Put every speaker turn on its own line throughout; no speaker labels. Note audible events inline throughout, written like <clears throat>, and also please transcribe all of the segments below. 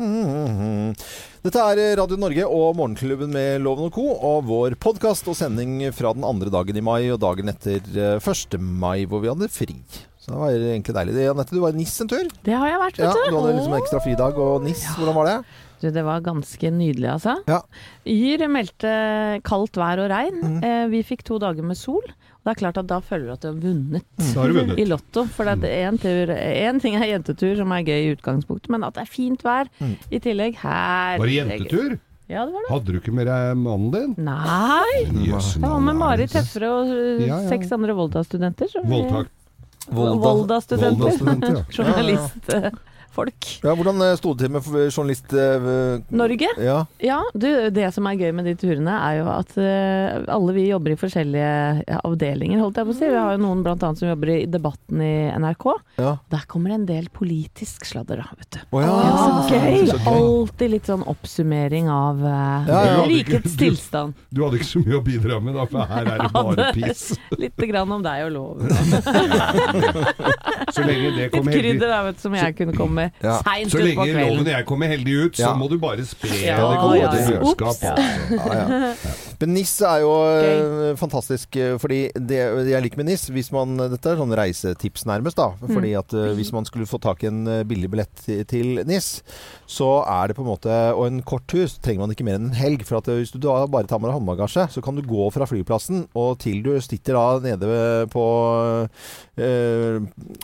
Mhm. Dette er Radio Norge og Morgenklubben med Loven og Co. og vår podkast og sending fra den andre dagen i mai og dagen etter eh, 1. mai, hvor vi hadde fri. Så det var egentlig deilig. Anette, du var i NIS en tur.
Det har jeg vært, vet
du hadde liksom ekstra fridag. Og NIS, hvordan var det?
Du, det var ganske nydelig, altså.
Ja.
Yr meldte kaldt vær og regn.
Mm.
Eh, vi fikk to dager med sol. Det er klart at da føler du at du har vunnet
mm, har du vunnet.
i Lotto. For én ting er jentetur, som er gøy i utgangspunktet, men at det er fint vær
Mm.
i tillegg her
Var det jentetur?
Ja, det var det.
Hadde du ikke med deg mannen din?
Nei!
Jøss,
Jeg var med
Mari
Marit
er
Tefre og uh,
Ja, ja.
seks andre Volda-studenter. Volda-studenter.
Voldtak.
Volda.
Volda-studenter.
Volda-studenter,
Journalistfolk.
Ja, hvordan eh, sto det til med journalist... eh,
Norge?
Ja.
Ja, du, det som er gøy med de turene, er jo at eh, alle vi jobber i forskjellige avdelinger, holdt jeg på å si. Vi har jo noen blant annet som jobber i Debatten i NRK.
ja.
Der kommer en del politisk sladder, da, vet du.
Å ja.
Ja, så gøy!
Så gøy.
Alltid litt sånn oppsummering av uh,
Ja, ja.
rikets tilstand.
Du hadde ikke så mye å bidra med, da, for her er det <laughs> bare piss.
Litt grann om deg og loven. <laughs>
Så lenge det
Litt
kommer heldig
krydder da, vet du, som jeg kunne komme med
Ja.
seint
Så lenge loven og jeg kommer heldig ut, så
Ja.
må du bare spre
Ja,
det gode
ja, ja.
budskap. Altså.
Ja, ja. Men NIS er jo eh, fantastisk, eh, fordi det jeg liker med NIS hvis man, Dette er sånn reisetips nærmest, da. Fordi at eh, hvis man skulle få tak i en eh, billig billett til, NIS, så er det på en måte Og en kort tur så trenger man ikke mer enn en helg. For at eh, hvis du da bare tar med deg håndbagasje, så kan du gå fra flyplassen og til du sitter da nede på øh, eh,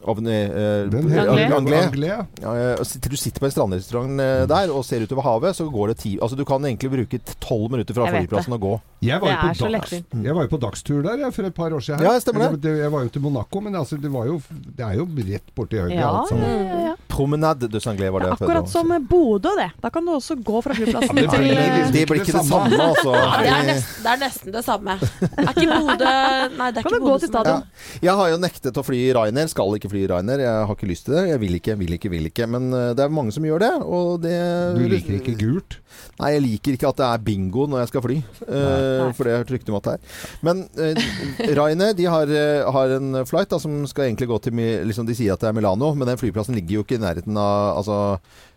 Anglais.
Anglais.
Anglais.
Ja, eh, til du sitter på en strandrestaurant eh, der og ser utover havet, så går det ti Altså du kan egentlig bruke tolv minutter fra flyplassen og gå.
Jeg var, jo på dags, jeg var jo på dagstur der jeg, for et par år siden.
Ja, stemmer det.
Jeg, jeg var jo til Monaco, men altså, det, var jo, det er jo rett borti høyre
Ja,
alt sammen.
ja, ja.
Promenade du Sanglais var det. Ja,
Akkurat som. Bodø, det. Da kan du også gå fra flyplassen
Ja,
til
blir
eh,
liksom-
Det blir ikke det samme, altså.
Det er, nesten, det er nesten det samme. Er ikke Bodø Nei, det er
Kan
ikke
du gå
Bodø
til
som er.
Jeg har jo nektet å fly Ryanair. Skal ikke fly Ryanair. Jeg har ikke lyst til det. Jeg vil ikke, vil ikke, vil ikke. Men eh, det er mange som gjør det. Og det
Du liker ikke gult?
Nei, jeg liker ikke at det er bingo når jeg skal fly. Eh, for det har jeg hørt rykte om at det er. Men uh, Ryanair de har, eh, har en flight da, som skal egentlig gå til liksom De sier at det er Milano, men den flyplassen ligger jo ikke i nærheten av altså,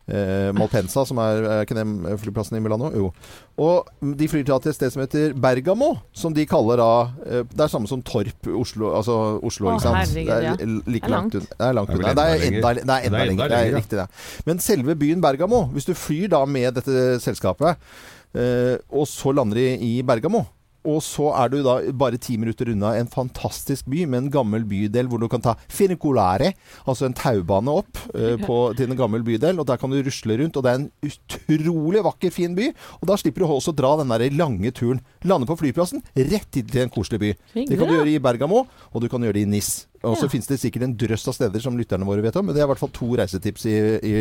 eh, Malpensa, som er, er ikke den flyplassen i Milano? Jo. Og de flyr til et sted som heter Bergamo, som de kaller da eh, Det er samme som Torp, Oslo. Altså Oslo,
Å,
ikke sant?
herregud,
det er
ja.
like langt
langt.
unna. Det er langt unna. Det er
enda
det er enda
Det er enda
lenger. Det er riktig, det. Men selve byen Bergamo, hvis du flyr da med dette selskapet, og så lander de i Bergamo og så er du da bare ti minutter unna en fantastisk by med en gammel bydel hvor du kan ta finicolare, altså en taubane opp uh, på, til en gammel bydel. Og der kan du rusle rundt, og det er en utrolig vakker, fin by. Og da slipper du også dra den der lange turen. Lande på flyplassen, rett til en koselig by. Det kan du gjøre i Bergamo, og du kan gjøre det i Nis. Og så
Ja.
finnes det sikkert en drøss av steder som lytterne våre vet om, men det er i hvert fall to reisetips i, i,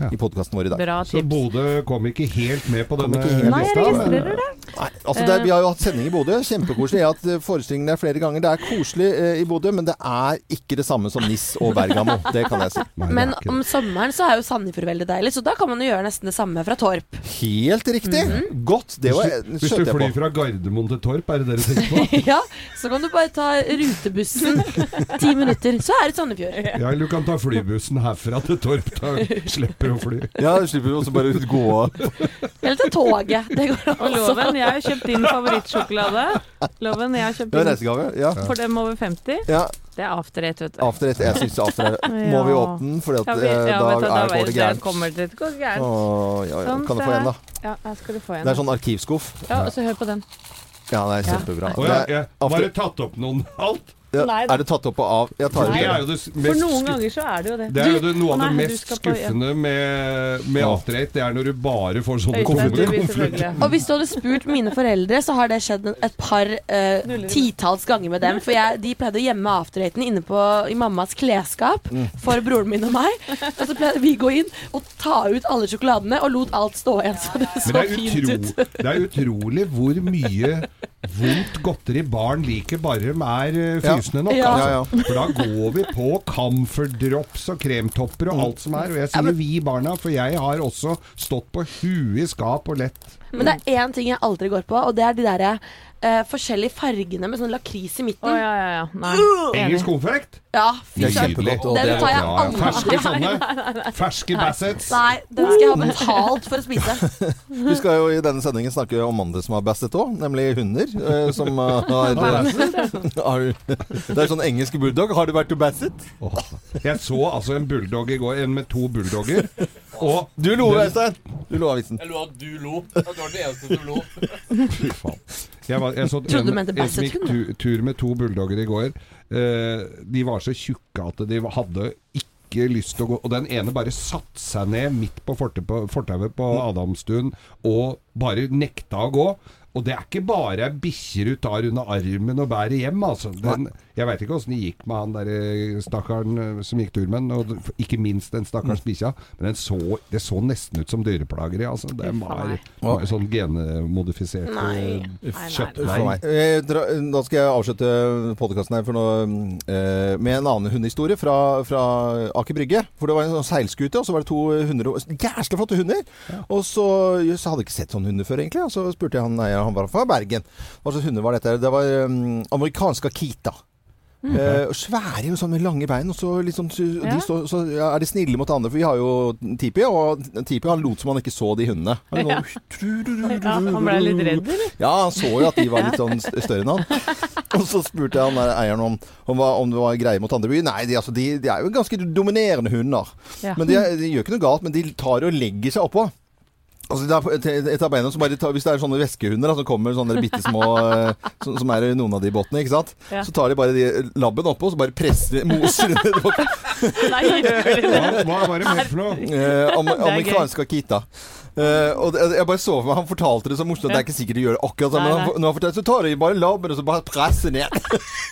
Ja.
i podkasten vår i dag.
Bra
Så. Bodø kom ikke helt med på
Kom
denne
ikke
Nei, jeg
lista.
Men... det.
Nei, altså det, Vi har jo hatt sending i Bodø. Kjempekoselig. Jeg har hatt eh, der flere ganger. Det er koselig eh, i Bodø, men det er ikke det samme som Nis og Bergamo. Det kan jeg si.
Nei,
Men om sommeren så er jo Sandefjord veldig deilig, så da kan man jo gjøre nesten det samme fra Torp.
Helt riktig. Godt. Det var,
Hvis du, hvis du flyr fra Gardermoen til Torp, er det det du tenker på? <laughs>
Ja, så kan du bare ta rutebussen <laughs> ti minutter, så er det Sandefjord.
Ja, eller du kan ta flybussen herfra til Torp. Da slipper å fly.
Ja, du slipper også bare gå av.
Eller til toget. Det går
Og. Loven, jeg har kjøpt din favorittsjokolade. Loven, jeg har kjøpt din
reisegave. Ja.
for dem over 50.
ja.
Det er after eight, vet du.
After eight. Jeg syns after eight <laughs> må vi åpne den, for
Ja, vi,
eh,
ja,
da
da
er, går det
det
gærent.
kommer det til å gå gærent.
Åh, ja, ja.
Sånn,
Kan jeg få en, da?
Ja, her skal du få en.
Det er sånn arkivskuff.
Ja, og så hør på den.
Ja, det er kjempebra.
Ja,
Det er-
ja. Var det tatt opp noen <laughs> alt?
Ja,
Nei da.
er det tatt opp og av? Jeg tar
For det er jo
det.
det
For noen ganger så er det jo det.
Det er jo det, noe av det
nei, du
mest
skal på- ja.
skuffende med, med After Eight. Det er når du bare får sånne
Øystein,
konvolutter.
vil selvfølgelig.
Og hvis du hadde spurt mine foreldre, så har det skjedd en- et par eh, titalls ganger med dem. For jeg, de pleide å gjemme afterraten inne på, i mammas klesskap for broren min og meg. Og så pleide vi å gå inn og ta ut alle sjokoladene og lot alt stå igjen. Så det så
det er,
fint
utro,
ut.
det er utrolig hvor mye vondt godteri barn liker bare de er eh.
Ja.
Ja, ja.
Altså. For da går vi på camferdrops og kremtopper og alt som er. Og jeg sier vi barna, for jeg har også stått på huet i skap og lett.
Men det er én ting jeg aldri går på, og det er de derre eh, forskjellige fargene med sånn lakris i midten.
Å ja, ja, ja. Nei.
Engelsk konfekt.
Ja, fy
Det er
søren.
kjempegodt. og
Den
det er-
tar jeg
Ja,
aldri.
Ferske sånne. Ferske Bassets.
Nei, den skal jeg ha betalt for å spise. <laughs>
Vi skal jo i denne sendingen snakke om andre som har basset òg, nemlig hunder. eh, som eh, har, har Det er sånn engelsk bulldog. Har du vært til basset?
Jeg så altså en bulldog i går, en med to bulldogger. Og
Du lo, Øystein. Du lo av vitsen.
Jeg lo at du lo. Det du var den eneste som lo.
Fy faen. Jeg, var, jeg så en, en som gikk
Basset-hund,
tu, tur med to bulldogger i går. Eh, de var så tjukke at de hadde ikke lyst til å gå Og den ene bare satte seg ned midt på fortauet på Adamstuen og bare nekta å gå. Og det er ikke bare ei bikkje du tar under armen og bærer hjem, altså. Den, jeg veit ikke åssen det gikk med han der eh, stakkaren eh, som gikk tur med den, og ikke minst den stakkars bikkja. Men den så, det så nesten ut som dyreplageri, altså. Den var, var sånn genmodifisert kjøtt.
Eh, Da skal jeg avslutte podkasten her for noe, eh, med en annen hundehistorie fra, fra Aker Brygge. For det var en sånn seilskute, og så var det to hunder. Jæsla flotte hunder! Og så jeg hadde ikke sett sånne hunder før, egentlig. Og så spurte jeg han eieren, han var fra Bergen. Hva slags hunder var dette? Det var um, amerikanske Akita. Eh, og svære jo sånn med lange bein, og så liksom
Ja.
de så, så er de snille mot andre. For vi har jo Tipi, og Tipi han lot som han ikke så de hundene. Han,
Ja. Ja, han ble litt redd, eller?
ja, han så jo at de var litt <laughs> sånn større enn han. Og så spurte han eieren om, om, om det var greie mot andre byer. Nei, de, altså, de, de er jo ganske dominerende hunder. Men de, de gjør ikke noe galt, men de tar og legger seg oppå. Altså, er et- av beina som bare tar, Hvis det er sånne veskehunder da, som kommer sånne bitte små eh, <laughs> som, som er i noen av de båtene, ikke sant?
Ja.
så tar de bare de labben oppå og så bare presser moser de ned båten. <laughs>
Nei?
Hva, hva var det mer for noe?
Eh, am
gøy.
Eh, og det, jeg bare så for meg Han fortalte det så morsomt. Det er ikke sikkert de gjør det akkurat sånn. Men han, når han fortalte, så tar de bare labben og så bare presser ned. <laughs>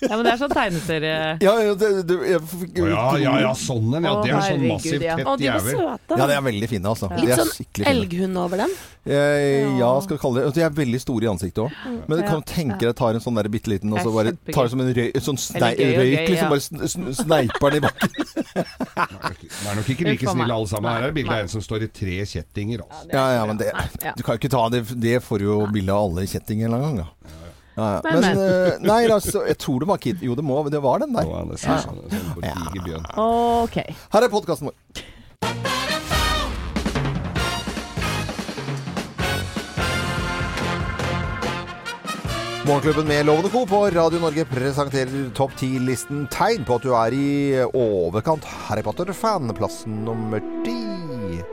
Ja, men det er sånn tegneserie...
ja, ja, det, det, jeg, fikk-
Å ja, ja, ja, sånn en. Ja, det er sånn massivt
ja.
fett
Og de var
jævel.
søte.
Ja, de er veldig fine, altså. De
Litt
er
sånn
fine.
elghund over dem.
Eh, ja,
Ja.
skal vi kalle det Og De er veldig store i ansiktet òg. Men du kan jo tenke deg tar en sånn der bitte liten og så
er
bare tar det som en røy, sånn snei,
gøy
røyk,
gøy,
liksom.
ja.
Bare sn- sn- sneiper den i bakken. <laughs>
det er nok ikke like snille alle sammen. Her er bilde av en som står i tre kjettinger. Altså.
Ja, ja, men det
Nei, ja.
Du kan jo ikke ta det Det får jo bilde av alle kjettinger en gang, da. Ja, ja.
Men,
Men,
men.
eh, nei, altså, jeg tror det var Kid. Jo, det, må, det var den der.
Var det sånn, sånn, sånn, diger bjørn.
Her er podkasten vår. Morgenklubben med Lovende Co. på Radio Norge presenterer topp 10-listen tegn på at du er i overkant Harry Potter-fan. Plassen nummer ti.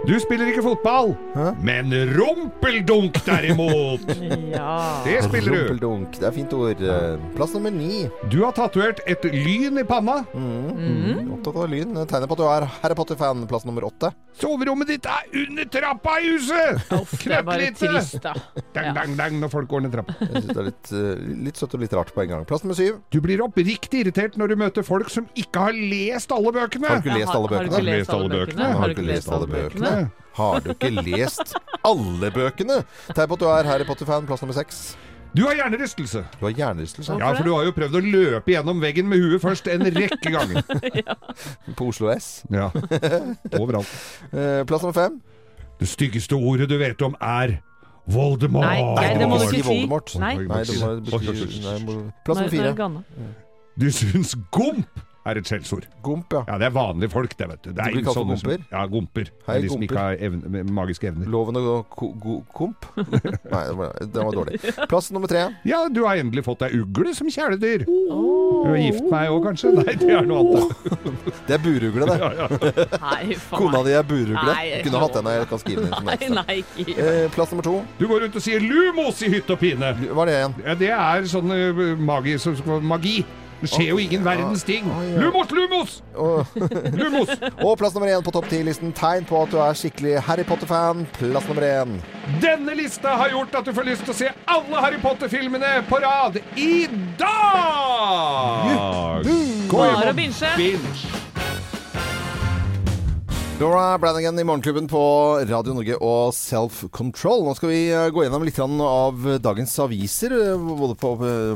Du spiller ikke fotball,
Hæ?
men rumpeldunk derimot! <laughs>
Ja.
Det spiller du.
Rumpeldunk. Det er fint ord. Plass nummer ni.
Du har tatovert et lyn i panna.
Mm. Opptatt av lyn. Tegner på at du er Harry Potter-fan. Plass nummer åtte.
Soverommet ditt er under trappa i huset! Knøttlite!
da.
Dang, dang, dang når folk går ned trappa.
Jeg synes det er litt, eh, litt søtt og litt rart på en gang. Plass nummer syv.
Du blir oppriktig irritert når du møter folk som ikke har lest alle bøkene.
Har du ikke lest alle bøkene? Har du ikke lest alle bøkene? Har du ikke lest alle bøkene? Tegn på at du er Harry Potter-fan. Plass nummer seks.
Du har hjernerystelse.
Du har hjernerystelse
Ja, for du har jo prøvd å løpe gjennom veggen med huet først en rekke ganger. <laughs>
på Oslo S.
Ja, overalt. <laughs>
Eh, plass nummer fem.
Det styggeste ordet du vet om er Voldemort.
Nei, nei, det må du ikke si.
Voldemort.
Nei.
Nei, det må beskrive nei, må- Plass nummer fire.
Du syns gomp er et skjellsord.
Gomp, ja.
Ja, det er vanlige folk, det, vet du. Det
Du
er
blir kalt
som-
gomper?
Ja, gomper.
Hei,
de som ikke har evne, magiske evner.
Loven og ko go komp? <laughs> Nei, den var, den var dårlig. Plass nummer tre.
Ja, du har endelig fått deg ugle som kjæledyr. Du har gift meg òg, kanskje? Nei, det er noe annet.
Det er burugle, det. <laughs>
Nei.
Kona di er burugle.
Nei,
Kunne hatt henne, Jeg kan skrive den inn
Nei, nei, ikke.
Eh, plass nummer to.
Du går rundt og sier 'lumos' i hytt og pine.
Hva er det igjen?
Ja, det er sånn uh, magi, så, magi. Det skjer jo ingen verdens ting. Lumos, lumos! <laughs> Lumos!
og plass nummer én på topp ti-listen. Tegn på at du er skikkelig Harry Potter-fan. Plass nummer én.
Denne lista har gjort at du får lyst til å se alle Harry Potter-filmene på rad i dag!
Bare å binge.
Laura Brannigan i Morgenklubben på Radio Norge og Self Control. Nå skal vi eh, gå gjennom litt av dagens aviser, eh, både på,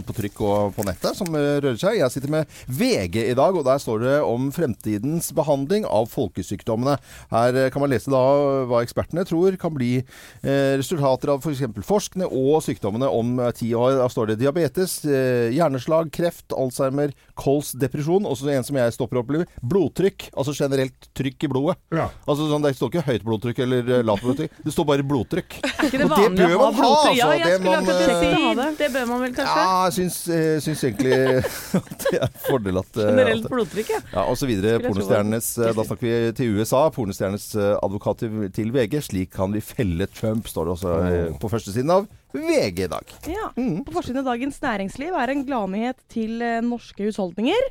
på trykk og på nettet, som eh, rører seg. Jeg sitter med VG i dag, og der står det om fremtidens behandling av folkesykdommene. Her eh, kan man lese da hva ekspertene tror kan bli eh, resultater av f.eks. For forskene og sykdommene om eh, ti år. Da står det diabetes, eh, hjerneslag, kreft, alzheimer, kols, depresjon. Også en som jeg stopper og opplever, Blodtrykk, altså generelt trykk i blodet.
Ja.
Altså sånn, Det står ikke høyt blodtrykk eller eh, lavt blodtrykk. Det står bare blodtrykk.
Er ikke det
Og det
vanlig
bør
å ha
man ha,
blodtrykk? Ja,
altså.
jeg
Det
skulle
man,
akkurat
eh,
si det. Det bør man vel kanskje?
Ja, jeg syns, eh, syns egentlig <laughs> at det er en fordel at,
Generelt blodtrykk, ja.
ja, og så videre. Pornostjernenes Da snakker vi til USA. Pornostjernenes advokat til, VG. Slik kan vi felle Trump, står det også på førstesiden av VG i dag.
Ja. På forsiden av Dagens Næringsliv er en gladnyhet til eh, norske husholdninger.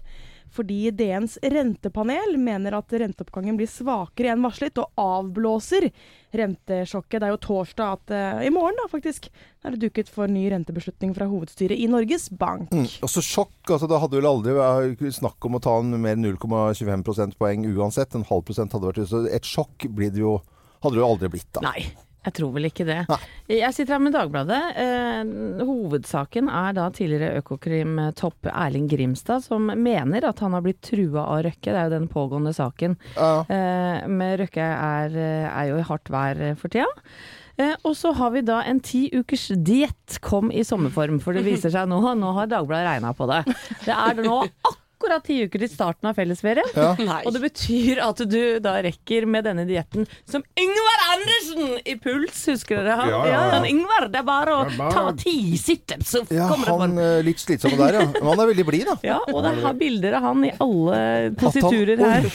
Fordi DNs rentepanel mener at renteoppgangen blir svakere enn varslet, og avblåser rentesjokket. Det er jo torsdag at uh, I morgen, da, faktisk, er det dukket for ny rentebeslutning fra hovedstyret i Norges Bank.
Mm. Og så sjokk. altså Det hadde vel aldri snakk om å ta en mer enn 0,25 prosentpoeng uansett. En halv prosent hadde vært Så et sjokk blir det jo, hadde det jo aldri blitt, da.
Nei. Jeg tror vel ikke det.
Nei.
Jeg sitter her med Dagbladet. Eh, hovedsaken er da tidligere Økokrim-topp Erling Grimstad, som mener at han har blitt trua av Røkke. Det er jo den pågående saken.
Ja.
Eh, med Røkke er, er jo i hardt vær for tida. Eh, og så har vi da en ti ukers diett kom i sommerform, for det viser seg nå, nå har Dagbladet regna på det. Det er nå akkurat ti uker til starten av fellesferien.
Ja. <laughs>
Og det betyr at du da rekker med denne dietten som Yngvar Andersen i Puls, husker dere han?
Ja, ja, ja.
han Yngvar, det er bare å
bare-
ta ti situps, så
Ja,
kommer det
han
form.
eh, litt slitsomme der, ja. Men han er veldig blid, da.
Ja, og det har bilder av han i alle
han
positurer her.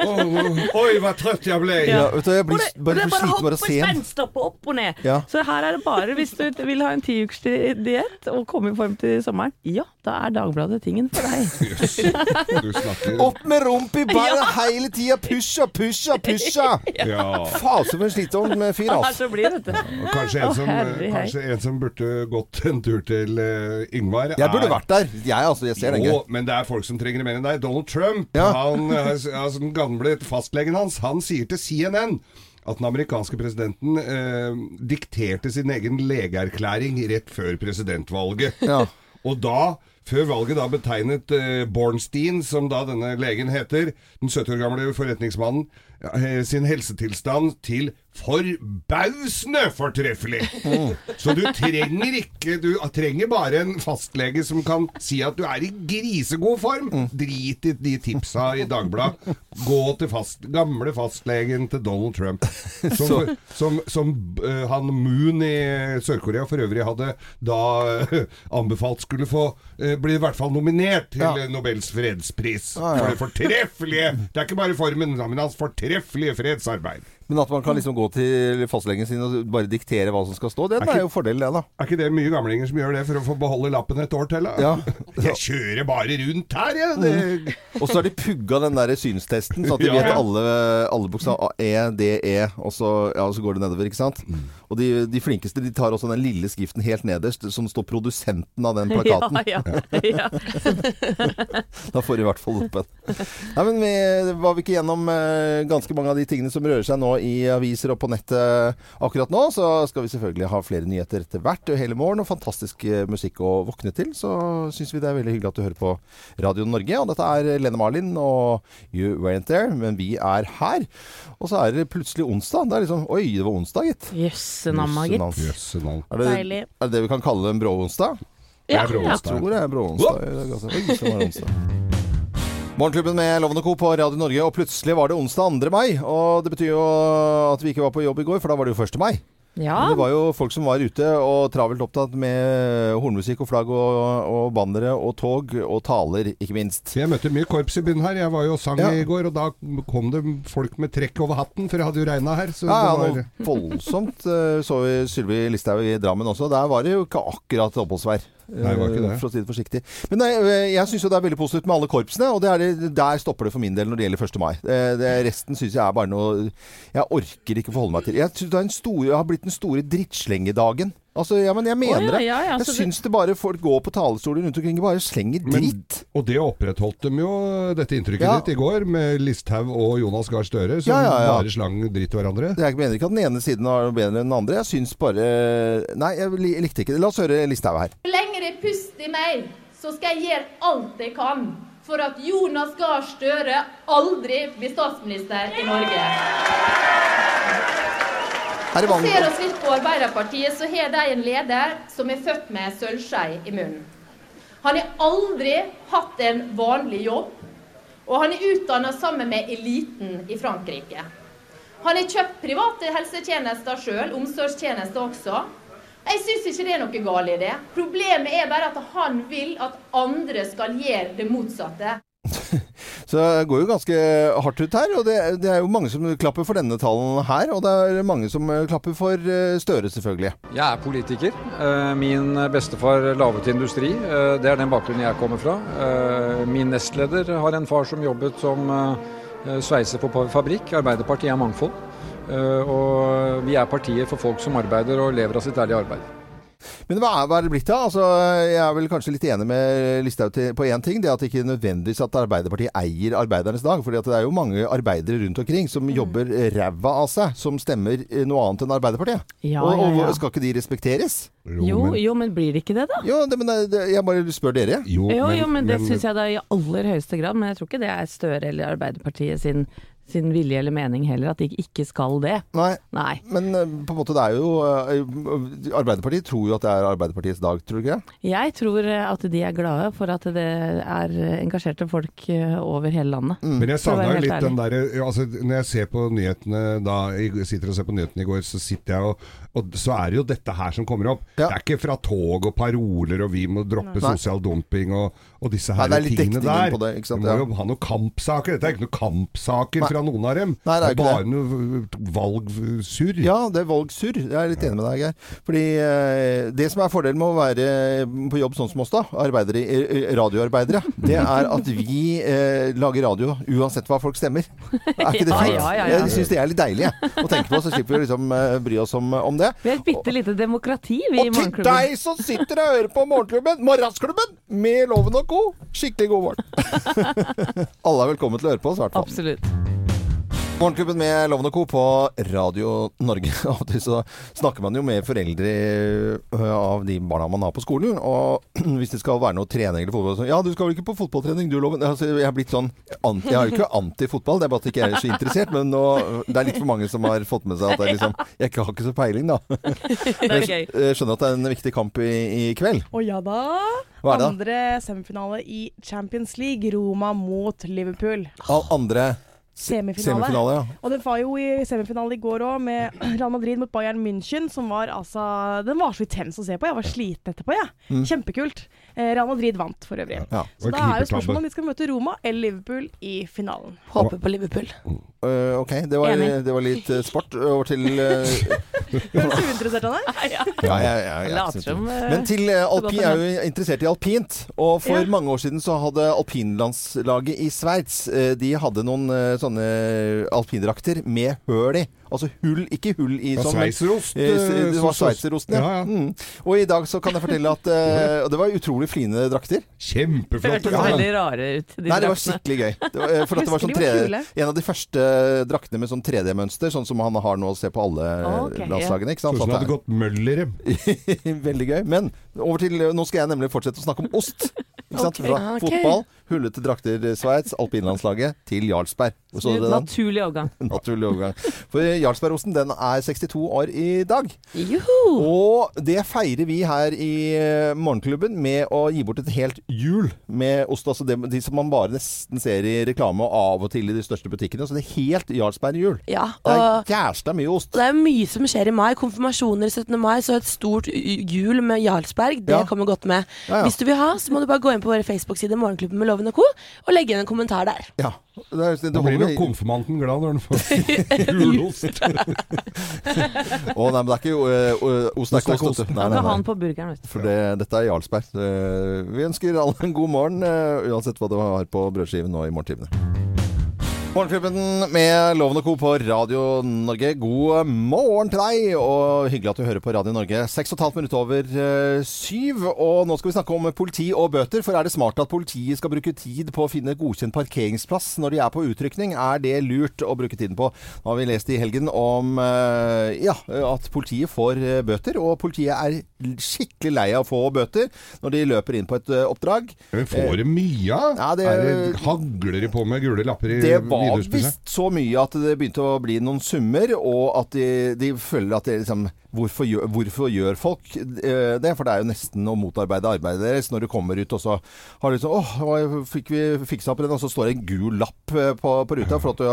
<laughs>
Oi, hva trøtt jeg ble!
Ja, vet du, jeg blir
det,
bare
bare
sliten bare å se ham.
opp opp og ned.
Ja.
Så her er det bare, hvis du vil ha en tiukers diett og komme i form til sommeren, ja, da er Dagbladet tingen for deg. <laughs>
Jøss. <laughs> Du snakker
Opp med rumpa bare hele tida! Pusha, pusha, pusha! <laughs>
Ja.
Faen, som en slitsom fyr,
Han er
altså.
så blid, vet du.
Og kanskje, en
Å,
som,
herre hei.
kanskje en som burde gått en tur til eh, Yngvar
Jeg burde vært der. Jeg, altså. Jeg ser den
Jo,
gøy.
men det er folk som trenger det mer enn deg. Donald Trump,
Ja.
han, eh, altså, den gamle fastlegen hans, han sier til CNN at den amerikanske presidenten eh, dikterte sin egen legeerklæring rett før presidentvalget.
Ja.
Og da, før valget da betegnet eh, Bornstein, som da denne legen heter, den 70 år gamle forretningsmannen, eh, sin helsetilstand til forbausende fortreffelig. Så du trenger ikke Du trenger bare en fastlege som kan si at du er i grisegod form. Drit i de tipsa i Dagbladet. Gå til fast, gamle fastlegen til Donald Trump. <laughs> Som,
Så-
som, som uh, han Moon i Sør-Korea for øvrig hadde da uh, anbefalt skulle få eh, bli i hvert fall nominert til
Ja.
Nobels fredspris.
Ah, ja.
For det fortreffelige Det er ikke bare formen, men hans fortreffelige fredsarbeid.
Men at man kan liksom gå til fastlegen sin og bare diktere hva som skal stå, det
Er
er jo fordel, det, da.
Er ikke det mye gamlinger som gjør det for å få beholde lappen et år til? Da?
Ja. <laughs>
Jeg kjører bare rundt her, jeg. Det,
Og så har de pugga den der synstesten, så at de <laughs>
Ja.
vet alle, alle bokstaver. E, D, E, og så, ja, og så går det nedover, ikke sant? Og de, de flinkeste de tar også den lille skriften helt nederst, som står produsenten av den <laughs> plakaten.
Ja, ja, <laughs> ja.
Da får du i hvert fall opp en. Nei, men vi var vi ikke gjennom eh, ganske mange av de tingene som rører seg nå i aviser og på nettet akkurat nå, så skal vi selvfølgelig ha flere nyheter etter hvert og hele morgen, og fantastisk eh, musikk å våkne til. Så syns vi det er veldig hyggelig at du hører på Radio Norge. Og dette er Lene Marlin og You Weren't There, men vi er her. Og så er det plutselig onsdag. Det er liksom Oi, det var onsdag, gitt.
Jøssenamma,
Jøsse
gitt.
Er det,
Deilig.
er det det vi kan kalle en brå-onsdag?
Det
Ja,
er
ja.
onsdag.
tror det er brå-onsdag i dag. Altså. Oi, så var det onsdag. Morgenklubben med Lovende Co. på Radio Norge, og plutselig var det onsdag 2. mai. Og det betyr jo at vi ikke var på jobb i går, for da var det jo 1. mai.
Ja,
Men det var jo folk som var ute og travelt opptatt med hornmusikk og flagg og, og bannere og tog og taler, ikke minst.
Jeg møtte mye korps i bunnen her. Jeg var jo og sang
Ja.
i går, og da kom det folk med trekk over hatten, for det hadde jo regna her. Så
Ja, ja,
var
voldsomt eh, så vi Sylvi Listhaug i Drammen også. Der var det jo ikke akkurat oppholdsvær.
Nei, det var ikke det.
eh, For å si det forsiktig. Men nei, eh, jeg syns jo det er veldig positivt med alle korpsene, og det er det, der stopper det for min del når det gjelder 1. mai. Det, det, resten syns jeg er bare noe Jeg orker ikke forholde meg til. Jeg det er en stor, har blitt den store drittslengedagen. Altså, ja, men jeg mener
oh, ja,
det.
ja, ja,
jeg
det-
syns det bare folk går på talerstoler rundt omkring og bare slenger
Men-
dritt.
Og det opprettholdt dem jo, dette inntrykket
Ja.
ditt, i går, med Listhaug og Jonas Gahr Støre, som
Ja, ja, ja.
bare slang dritt til hverandre.
Jeg mener ikke at den ene siden var bedre enn den andre. Jeg syns bare Nei, jeg likte ikke det. La oss høre Listhaug her.
Så lenge det er pust i meg, så skal jeg gjøre alt jeg kan for at Jonas Gahr Støre aldri blir statsminister i Norge.
Her i
Ser oss litt på Arbeiderpartiet, så har de en leder som er født med sølvskei i munnen. Han har aldri hatt en vanlig jobb, og han er utdanna sammen med eliten i Frankrike. Han har kjøpt private helsetjenester sjøl, omsorgstjenester også. Jeg syns ikke det er noe galt i det. Problemet er bare at han vil at andre skal gjøre det motsatte. <laughs>
Så det går jo ganske hardt ut her. Og det, det er jo mange som klapper for denne talen her. Og det er mange som klapper for eh, Støre, selvfølgelig.
Jeg er politiker. Eh, Min bestefar laget industri. Eh, Det er den bakgrunnen jeg kommer fra. Min nestleder har en far som jobbet som sveiser på fabrikk. Arbeiderpartiet er mangfold. Og vi er partiet for folk som arbeider og lever av sitt ærlige arbeid.
Men hva er, hva er det blitt av? Altså, jeg er vel kanskje litt enig med Listhaug på én ting. Det at det ikke nødvendigvis at Arbeiderpartiet eier arbeidernes dag. For det er jo mange arbeidere rundt omkring som jobber ræva av seg, som stemmer eh, noe annet enn Arbeiderpartiet.
Ja,
og,
ja,
og
ja.
skal ikke de respekteres?
Jo,
men,
jo, men blir det ikke det, da?
Jo, det, men det, jeg bare spør dere.
jo,
Jo, jo, men det syns jeg da i aller høyeste grad. Men jeg tror ikke det er Støre eller Arbeiderpartiet sin, sin vilje eller mening heller, at de ikke skal det.
Nei.
Nei.
Men eh, på en måte det er jo eh, Arbeiderpartiet tror jo at det er Arbeiderpartiets dag, tror du ikke det?
Jeg tror eh, at de er glade for at det er engasjerte folk over hele landet.
Men jeg savna jo
litt
litt den derre altså, Når jeg ser på nyhetene da jeg sitter og ser på nyhetene i går, så sitter jeg og Og så er det jo dette her som kommer opp.
Ja.
Det er ikke fra tog og paroler og vi må droppe
Nei.
sosial dumping og, og disse
Nei,
her
det er litt
tingene der.
på det, ikke sant,
må jo ha noen kampsaker. Dette er ikke noen kampsaker
Nei.
fra noen av dem.
Nei, det er ikke
bare noe valgsurr.
Ja, det er valgsurr. Jeg er litt enig med deg, Geir. Fordi eh, det som er fordelen med å være på jobb sånn som oss, da, arbeidere, eh, radioarbeidere, det er at vi eh, lager radio uansett hva folk stemmer. Er ikke det fint?
ja, ja, ja.
Jeg syns det er litt deilig jeg, å tenke på, så slipper vi liksom eh, bry oss om, om det.
Vi er et bitte lite demokrati, vi i Morgenklubben.
Og til deg som sitter og hører på Morgenklubben, Morgensklubben, med Loven og Co. Skikkelig god morgen. <laughs> Alle er velkommen til å høre på oss, i hvert fall.
Absolutt.
Morgenklubben med Loven og Co. på Radio Norge. <laughs> Av og til så snakker man jo med foreldre av de barna man har på skolen. Og <clears throat> hvis det skal være noe trening eller fotball så, Ja, du skal vel ikke på fotballtrening, du Loven? Altså, jeg har blitt sånn anti, Jeg er jo ikke anti-fotball, det er bare at jeg ikke er så interessert. Men nå, det er litt for mange som har fått med seg at jeg liksom Jeg har ikke så peiling, da. <laughs>
Er.
Jeg skjønner at det er en viktig kamp i, i kveld.
Og ja da.
Hva er det da?
Andre semifinale i Champions League. Roma mot Liverpool.
Al andre
Semifinale.
semifinale, ja.
Og den var jo i semifinale i går òg, med <clears throat> Real Madrid mot Bayern München, som var altså Den var så intens å se på. Jeg var sliten etterpå, jeg.
Mm.
Kjempekult. Eh, Real Madrid vant for øvrig.
Ja.
Så da er jo spørsmålet om de skal møte Roma eller Liverpool i finalen.
Håper på Liverpool.
Uh, ok, det var, det var litt eh, sport. Over til <laughs>
Høres du uinteressert ut, Anne.
Ja.
Ja, ja, ja, ja,
som,
Men til
uh,
alpin, jeg er jo interessert i alpint. Og for
Ja.
mange år siden så hadde alpinlandslaget i Sveits De hadde noen sånne alpindrakter med høl i. Altså hull, ikke hull i sånn
Sveitserost.
Eh,
eh,
Det var
så- så-
sveitserosten, ja.
Ja, ja.
Mm. Og i dag så kan jeg fortelle at uh, <laughs> Og det var utrolig fine drakter.
Kjempeflott.
Hørtes
Ja.
veldig rare ut, de
Nei, det var skikkelig gøy. Det var, eh, for at det var sånn
de var
3D, en av de første draktene med sånn 3D-mønster, sånn som han har nå å se på alle
okay,
landslagene. Ikke sant?
Sånn som det hadde gått møll i dem. <laughs>
Veldig gøy. Men over til, nå skal jeg nemlig fortsette å snakke om ost. Ikke sant? Fra
okay.
fotball, hullete drakter Sveits, alpinlandslaget, til Jarlsberg.
Naturlig overgang. <laughs>
Naturlig overgang. For Jarlsbergosten den er 62 år i dag.
Juhu!
Og det feirer vi her i eh, Morgenklubben med å gi bort et helt hjul med ost. Altså det, de som man bare nesten ser i reklame og av og til i de største butikkene. Så det er helt Jarlsberg-hjul.
Ja,
Det er jævla mye ost.
det er mye som skjer i mai. Konfirmasjoner 17. mai, så et stort hjul med Jarlsberg. Det
Ja.
kommer godt med.
Ja.
Hvis du vil ha, så må du bare gå inn på våre Facebook-sider Morgenklubben med Loven og Co. og legge igjen en kommentar der.
Ja. Det, er, det,
Da blir
jo
konfirmanten glad når han får <laughs> julost. <laughs>
Å nei, men det er ikke uh, ost. er ikke ost. Nei,
Han
nei,
kan ha
nei.
den på burgeren.
For det, dette er Jarlsberg. Eh, Vi ønsker alle en god morgen, uh, uansett hva du har på brødskiven nå i morgentimene. Morgenklubben med Loven og Co. på Radio Norge. God morgen til deg, og hyggelig at du hører på Radio Norge. Seks og et halvt minutt over eh, syv, og nå skal vi snakke om politi og bøter. For er det smart at politiet skal bruke tid på å finne godkjent parkeringsplass når de er på utrykning? Er det lurt å bruke tiden på? Nå har vi lest i helgen om eh, ja, at politiet får eh, bøter, og politiet er skikkelig lei av å få bøter når de løper inn på et oppdrag.
Men får de mye av?
Ja, det-
Er det hagler de på med gule lapper i
Det var visst så mye at det begynte å bli noen summer, og at de, de føler at det liksom Hvorfor gjør, hvorfor gjør folk eh, det? For det er jo nesten å motarbeide arbeidet deres når du kommer ut og så har du sånn Åh, hva fikk vi fiksa på den? Og så står det en gul lapp eh, på, på ruta. Du,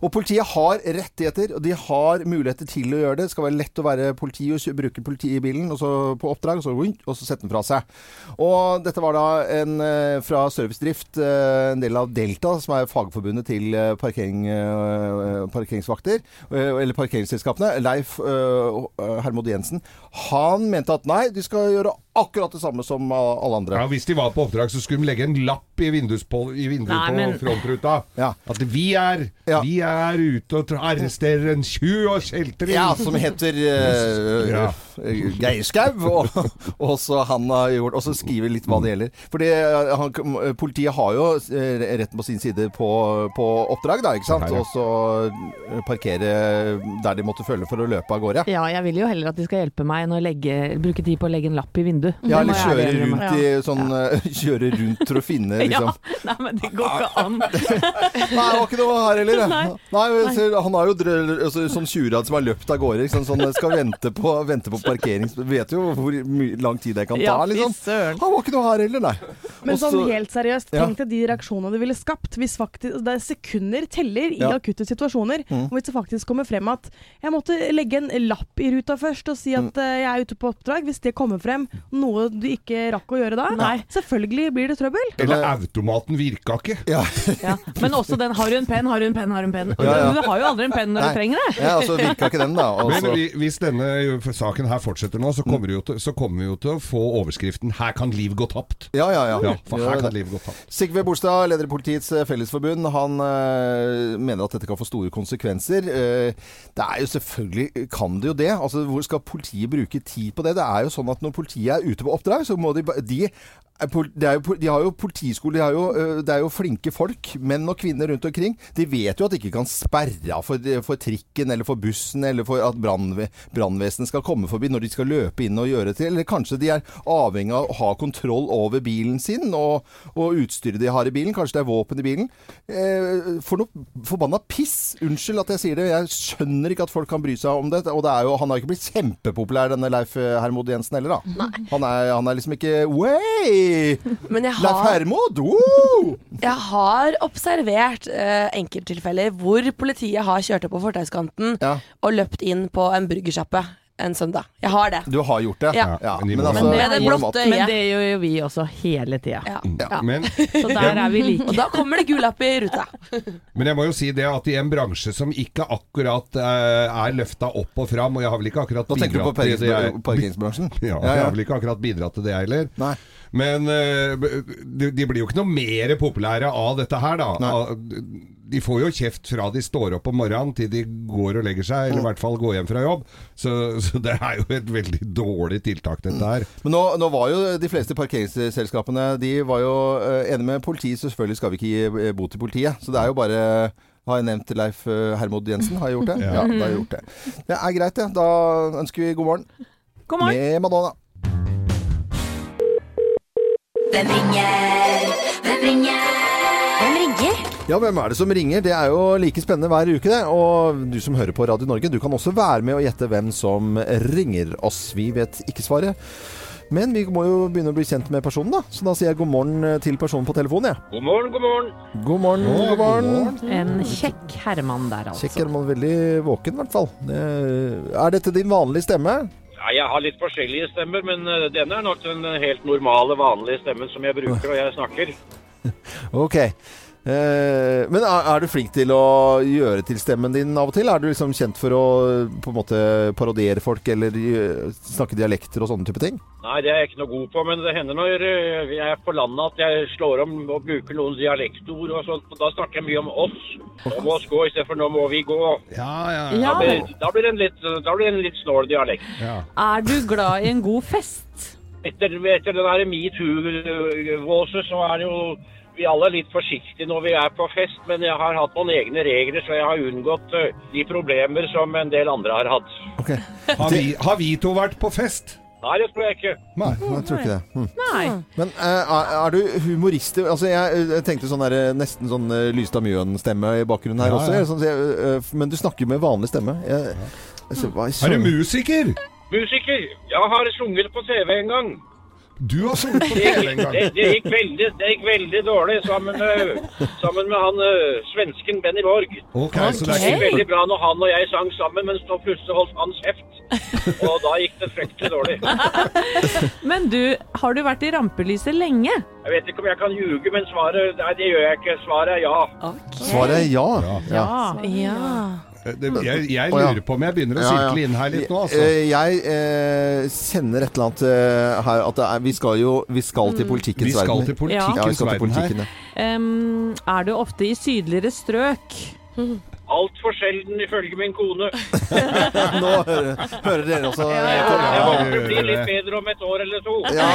og politiet har rettigheter, og de har muligheter til å gjøre det. Det skal være lett å være politi og bruke politibilen og så på oppdrag, og så, og så sette den fra seg. Og dette var da en eh, fra Servicedrift, en del av Delta, som er fagforbundet til parkering, parkeringsvakter, eller parkeringsselskapene. Leif eh, Hermod Jensen. Han mente at nei, de skal gjøre akkurat det samme som eh, alle andre.
Ja, Hvis de var på oppdrag, så skulle de legge en lapp i, vinduet
Nei,
på
men-
frontruta.
Ja.
At vi er,
Ja.
vi er ute og arresterer en tjuv og skjelter
Ja, som heter uh,
Ja.
Geirskau. Og, <laughs> og så han har gjort Og så skriver litt hva det gjelder. Fordi eh, han, politiet har jo eh, retten på sin side på, på oppdrag, da, ikke sant? Og så eh, parkere der de måtte følge for å løpe av gårde.
Ja, jeg vil jo heller at de skal hjelpe meg enn å legge, bruke tid på å legge en lapp i vinduet.
Ja, eller kjøre
ærlig innrømme.
rundt i sånn ja. <laughs> Kjøre rundt for å finne liksom
Ja, nei, men det går ikke an. <laughs>
Nei, det var ikke noe her heller.
Nei.
Nei, Han har jo drøll, altså, sånn tjurad som har løpt av gårde. Liksom. Sånn, skal vente på, vente på parkering. Vet jo hvor lang tid det kan ta. Liksom. Han var ikke noe her heller, nei.
Men
Også,
sånn helt seriøst, tenk deg de reaksjonene du ville skapt hvis faktisk det er sekunder teller i
Ja.
akutte situasjoner.
Mm.
Og hvis det faktisk kommer frem at jeg måtte legge en lapp i ruta først og si at mm. jeg er ute på oppdrag. Hvis det kommer frem noe du ikke rakk å gjøre da,
Nei.
selvfølgelig blir det trøbbel.
Eller automaten virka ikke.
Ja,
Ja. Men også den 'har du en penn, har du en penn, har du en penn'.
Ja, ja.
Du har jo aldri en penn når
Nei.
du trenger det.
ja og så virka ikke den, da. Også. <laughs>
Men vi, hvis denne saken her fortsetter nå, så kommer, vi jo til, så kommer vi jo til å få overskriften 'Her kan liv gå tapt'.
ja, ja, ja.
Ja, for her kan liv gå tapt.
Sigve Bolstad, leder i Politiets eh, Fellesforbund, han øh, mener at dette kan få store konsekvenser. Eh, det er jo selvfølgelig kan det jo det. Altså, hvor skal politiet bruke tid på det? Det er jo sånn at når politiet er ute på oppdrag, så må de de er jo, de har jo politiskole, de har jo, det er jo flinke folk, menn og kvinner rundt omkring. De vet jo at de ikke kan sperre av for, for trikken eller for bussen eller for at brannve- brannvesenet skal komme forbi når de skal løpe inn og gjøre til. Eller kanskje de er avhengig av å ha kontroll over bilen sin og, og utstyret de har i bilen. Kanskje det er våpen i bilen. Eh, for noe forbanna piss! Unnskyld at jeg sier det. Jeg skjønner ikke at folk kan bry seg om det. Og det jo, han har ikke blitt kjempepopulær, denne Leif eh, Hermod Jensen heller, da. Han er, han er liksom ikke Way! <laughs>
Men jeg har, La
Hermod! Woo! <laughs>
jeg har observert eh, enkelttilfeller hvor politiet har kjørt opp på fortauskanten
Ja,
og løpt inn på en burgersjappe en søndag. Jeg har det.
du har gjort det?
Ja.
Men de
men altså,
men, det blotte øyet.
Men det gjør jo vi også hele tida.
Ja.
Ja. <laughs>
Så der er vi like.
Og da kommer det gul lapp i ruta. <laughs>
men jeg må jo si det at i en bransje som ikke akkurat uh, er løfta opp og fram, og jeg har vel ikke akkurat
Nå tenker du på
bidratt til det
parkerings
jeg-
parkeringsbransjen?
Ja,
Ja,
jeg har vel ikke akkurat bidratt til det heller.
Nei.
Men uh, de, de blir jo ikke noe mer populære av dette her, da.
Nei.
De får jo kjeft fra de står opp om morgenen til de går og legger seg, eller i hvert fall går hjem fra jobb. Så, så det er jo et veldig dårlig tiltak, dette her.
Men nå, nå var jo de fleste parkeringsselskapene De var jo eh, enige med politiet. så Selvfølgelig skal vi ikke gi eh, bot til politiet. Så det er jo bare har jeg nevnt Leif eh, Hermod Jensen? Har jeg gjort det?
Ja.
Ja, da har jeg gjort det. Det er greit, det. Da ønsker vi god morgen
God morgen.
med Madonna.
Hvem ringer? Hvem ringer?
Ja, hvem er det som ringer? Det er jo like spennende hver uke, det. Og du som hører på Radio Norge, du kan også være med og gjette hvem som ringer oss. Vi vet ikke svaret. Men vi må jo begynne å bli kjent med personen, da. Så da sier jeg god morgen til personen på telefonen, jeg.
God morgen, god morgen.
God morgen,
Å,
god morgen.
En kjekk herremann der, altså.
Kjekk herremann. veldig våken, i hvert fall. Er dette din vanlige stemme?
Ja, jeg har litt forskjellige stemmer, men eh, denne er nok den helt normale, vanlige stemmen som jeg bruker <laughs> når jeg snakker.
Ok. Eh, men er, er du flink til å gjøre til stemmen din av og til? Er du liksom kjent for å på en måte parodiere folk eller eh, snakke dialekter og sånne type ting?
Nei, det er jeg ikke noe god på, men det hender når eh, jeg er på landet at jeg slår om og bruker noen dialektord og sånt. og Da snakker jeg mye om oss. Må oss gå istedenfor nå må vi gå.
Ja, ja,
Da
Ja.
blir, da blir det en litt, da blir det en litt snål dialekt.
ja.
Er du glad i en god fest?
Etter, etter det der metoo-våset så er det jo vi alle er litt forsiktige når vi er på fest, men jeg har hatt noen egne regler, så jeg har unngått eh, de problemer som en del andre har hatt.
Okay.
Har, vi, har vi to vært på fest?
Nei, det tror jeg ikke.
Nei.
Jeg tror ikke det. Hm.
Nei.
Men eh, er, er du humorist? Altså, jeg, jeg tenkte sånn der, nesten sånn uh, Lystad Mjøen-stemme i bakgrunnen her
Ja,
også.
ja.
Sånn, så eh, men du snakker jo med vanlig stemme. Jeg, i
Er du musiker?
Musiker. Jeg har sunget på TV en gang.
Du har sunget på
Det, gikk-
en gang.
det, det, gikk veldig, det gikk veldig dårlig sammen med, sammen med han eh, svensken Benny Borg.
Okay, så
Det gikk veldig bra når han og jeg sang sammen, men så plutselig holdt han kjeft. Og da gikk det fryktelig dårlig. <laughs>
Men du, har du vært i rampelyset lenge?
Jeg vet ikke om jeg kan ljuge, men svaret Nei, det gjør jeg ikke. Svaret er ja.
Svaret er ja. ja.
Ja.
Det, jeg, jeg lurer på om jeg begynner å
Ja, ja.
sirkle inn her litt nå, altså.
Eh, Jeg eh, kjenner et eller annet eh, her at det er, vi skal jo vi skal til politikkens verden. Vi skal til politikkens
verden her.
Um, er du ofte i sydligere strøk?
Altfor sjelden, ifølge min kone. <laughs>
Nå hører, hører dere også.
ja,
ja,
ja. jeg håper det blir litt bedre om et år eller to.
Ja,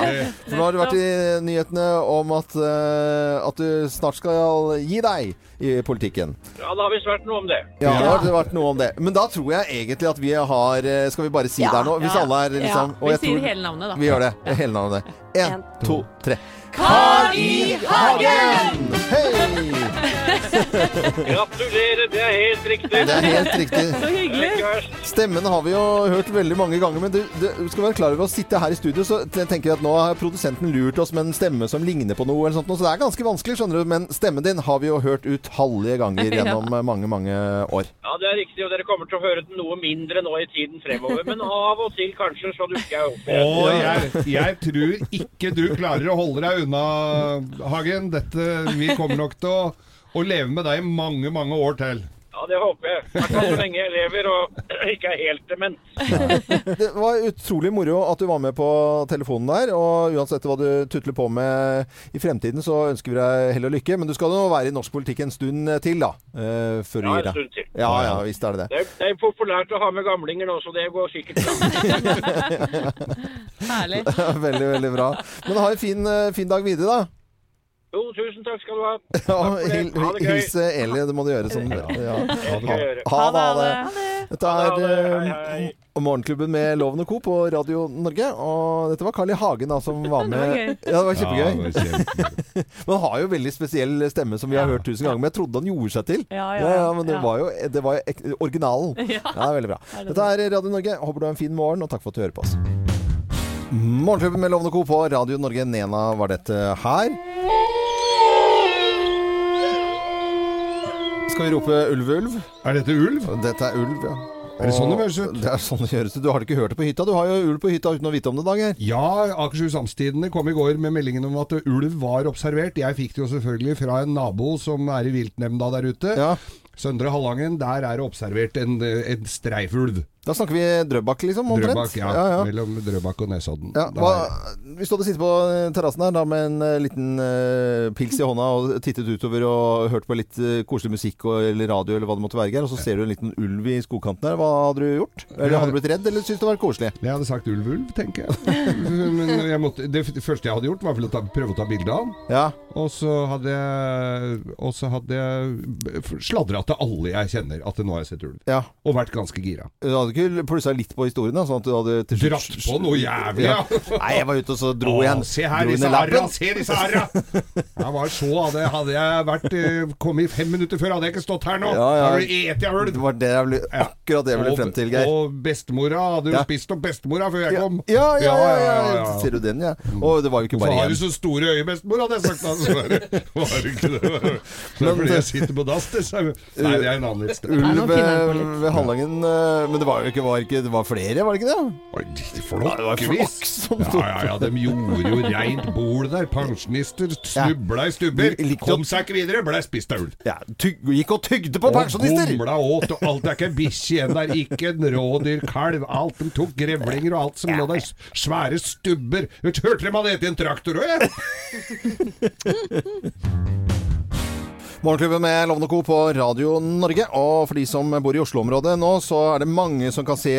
<laughs> for nå har det vært i nyhetene om at, eh, at du snart skal gi deg i politikken.
Ja, det har visst vært noe om det.
Ja, det har vært noe om det. Men da tror jeg egentlig at vi har eh, Skal vi bare si
Ja.
det her nå? Hvis
Ja.
alle er liksom
Vi sier
tror-
hele navnet, da.
Vi gjør det. Hele navnet. Én,
En,
to, tre. Carl I. Hagen! Hei! <laughs>
Gratulerer, det er helt riktig.
Det er helt riktig. <laughs>
Så hyggelig.
Stemmen har vi jo hørt veldig mange ganger, men du, du skal være klar over å sitte her i studio, så tenker jeg at nå har produsenten lurt oss med en stemme som ligner på noe, eller sånt, så det er ganske vanskelig, skjønner du. Men stemmen din har vi jo hørt utallige ganger <laughs> gjennom ja. mange, mange år.
Ja, det er riktig, og dere kommer til å høre den noe mindre nå i tiden fremover. Men av og til kanskje så dukker jeg opp igjen.
Og jeg, jeg tror ikke du klarer å holde deg unna, Hagen. Dette, vi kommer nok til å, å leve med deg i mange, mange år til.
Ja, det håper jeg. I hvert fall så lenge jeg lever og <clears throat> ikke er helt dement. <laughs>
Det var utrolig moro at du var med på telefonen der, og uansett hva du tutler på med i fremtiden, så ønsker vi deg hell og lykke. Men du skal nå være i norsk politikk en stund til, da. eh, før du
Ja, en stund til.
Ja, ja, visst er det det.
Det er, det er populært å ha med gamlinger nå, så det går sikkert bra. <laughs>
Herlig. <laughs>
veldig, veldig bra. Men ha en fin, eh, fin dag videre, da.
Jo, tusen takk skal du ha. <laughs>
Ja, hil,
Ha det gøy.
hilse Eli, det må du gjøre. Som, Ja. Ha det. Ha det. Dette er eh. Morgenklubben med Loven og Co. på Radio Norge. Og dette var Carl I. Hagen da, som var <laughs> med. Ja, det var kjempegøy. <laughs> Man. Har jo veldig spesiell stemme, som vi har hørt tusen ganger. Men jeg trodde han gjorde seg til.
Ja,
men det var jo, det var jo ek originalen. Ja, veldig bra. Dette er Radio Norge. Håper du har en fin morgen, og takk for at du hører på oss. Morgenklubben med Lovende Co. på Radio Norge. Nena var dette her. Skal vi rope ulv, ulv?
Er dette ulv?
Dette er ulv, ja.
Er det sånn det høres ut?
Det er sånn det høres ut. Du har ikke hørt det på hytta? Du har jo ulv på hytta uten å vite om det, Dag.
Ja, Akershus Amtstidende kom i går med meldingen om at ulv var observert. Jeg fikk det jo selvfølgelig fra en nabo som er i viltnemnda der ute.
Ja.
Søndre Hallangen, der er det observert en, en streifulv.
Da snakker vi Drøbak, liksom? omtrent?
Drøbak, ja,
ja, ja.
Mellom Drøbak og Nesodden.
Ja, hva, hvis du hadde sittet på eh, terrassen her da med en eh, liten uh, pils i hånda og tittet utover og hørt på litt uh, koselig musikk og, eller radio eller hva det måtte være, og så ser du en liten ulv i skogkanten her, hva hadde du gjort? Eller hadde du blitt redd, eller syntes det var koselig?
Jeg hadde sagt ulv, ulv, tenker jeg. <laughs> Men jeg måtte, det første jeg hadde gjort, var vel å ta, prøve å ta bilde av den.
Ja.
Og så hadde jeg, og så hadde jeg sladra til alle jeg kjenner at nå har jeg sett ulv.
ja.
Og vært ganske gira.
Du hadde ikke plussa litt på historien, da? Sånn at du hadde til slutt-
Dratt på noe jævlig, ja.
Nei, jeg var ute og så dro
Åh,
igjen.
se her, disse arra! Se disse arra! Jeg var så hadde, hadde jeg vært eh, kommet fem minutter før, hadde jeg ikke stått her nå.
Ja, ja.
Et jeg
Det var det jeg ble, akkurat det jeg ville frem til, Geir.
Og bestemora hadde jo
Ja.
spist opp bestemora før jeg kom.
Ja, ja, ja, ja,
ja, ja.
Ser du den, ja? Og det var jo ikke
Hvorfor
Så
har du så store øyne, bestemor, hadde jeg sagt da. Så var det, var det ikke det. Så fordi jeg sitter på dass, det. så- Nei, det er en annen liste.
Ulv
på
ved. Hallangen eh, Men det var ikke, var ikke, det var flere, var det ikke det?
Oi,
det
Flokkvis.
flokk
Ja, ja, ja, de gjorde jo reint bol der. Pensjonister snubla i stubber. Kom seg ikke videre, ble spist av ulv.
Ja, gikk og tygde på pensjonister!
Og gomla åt, og alt. Er ikke en bikkje igjen der. Ikke en rådyrkalv. Alt. De tok grevlinger og alt som lå der. Svære stubber. Hørte de hadde spist en traktor òg, jeg? <laughs>
Morgenklubben med Lovende Co. på Radio Norge. Og for de som bor i Oslo-området nå, så er det mange som kan se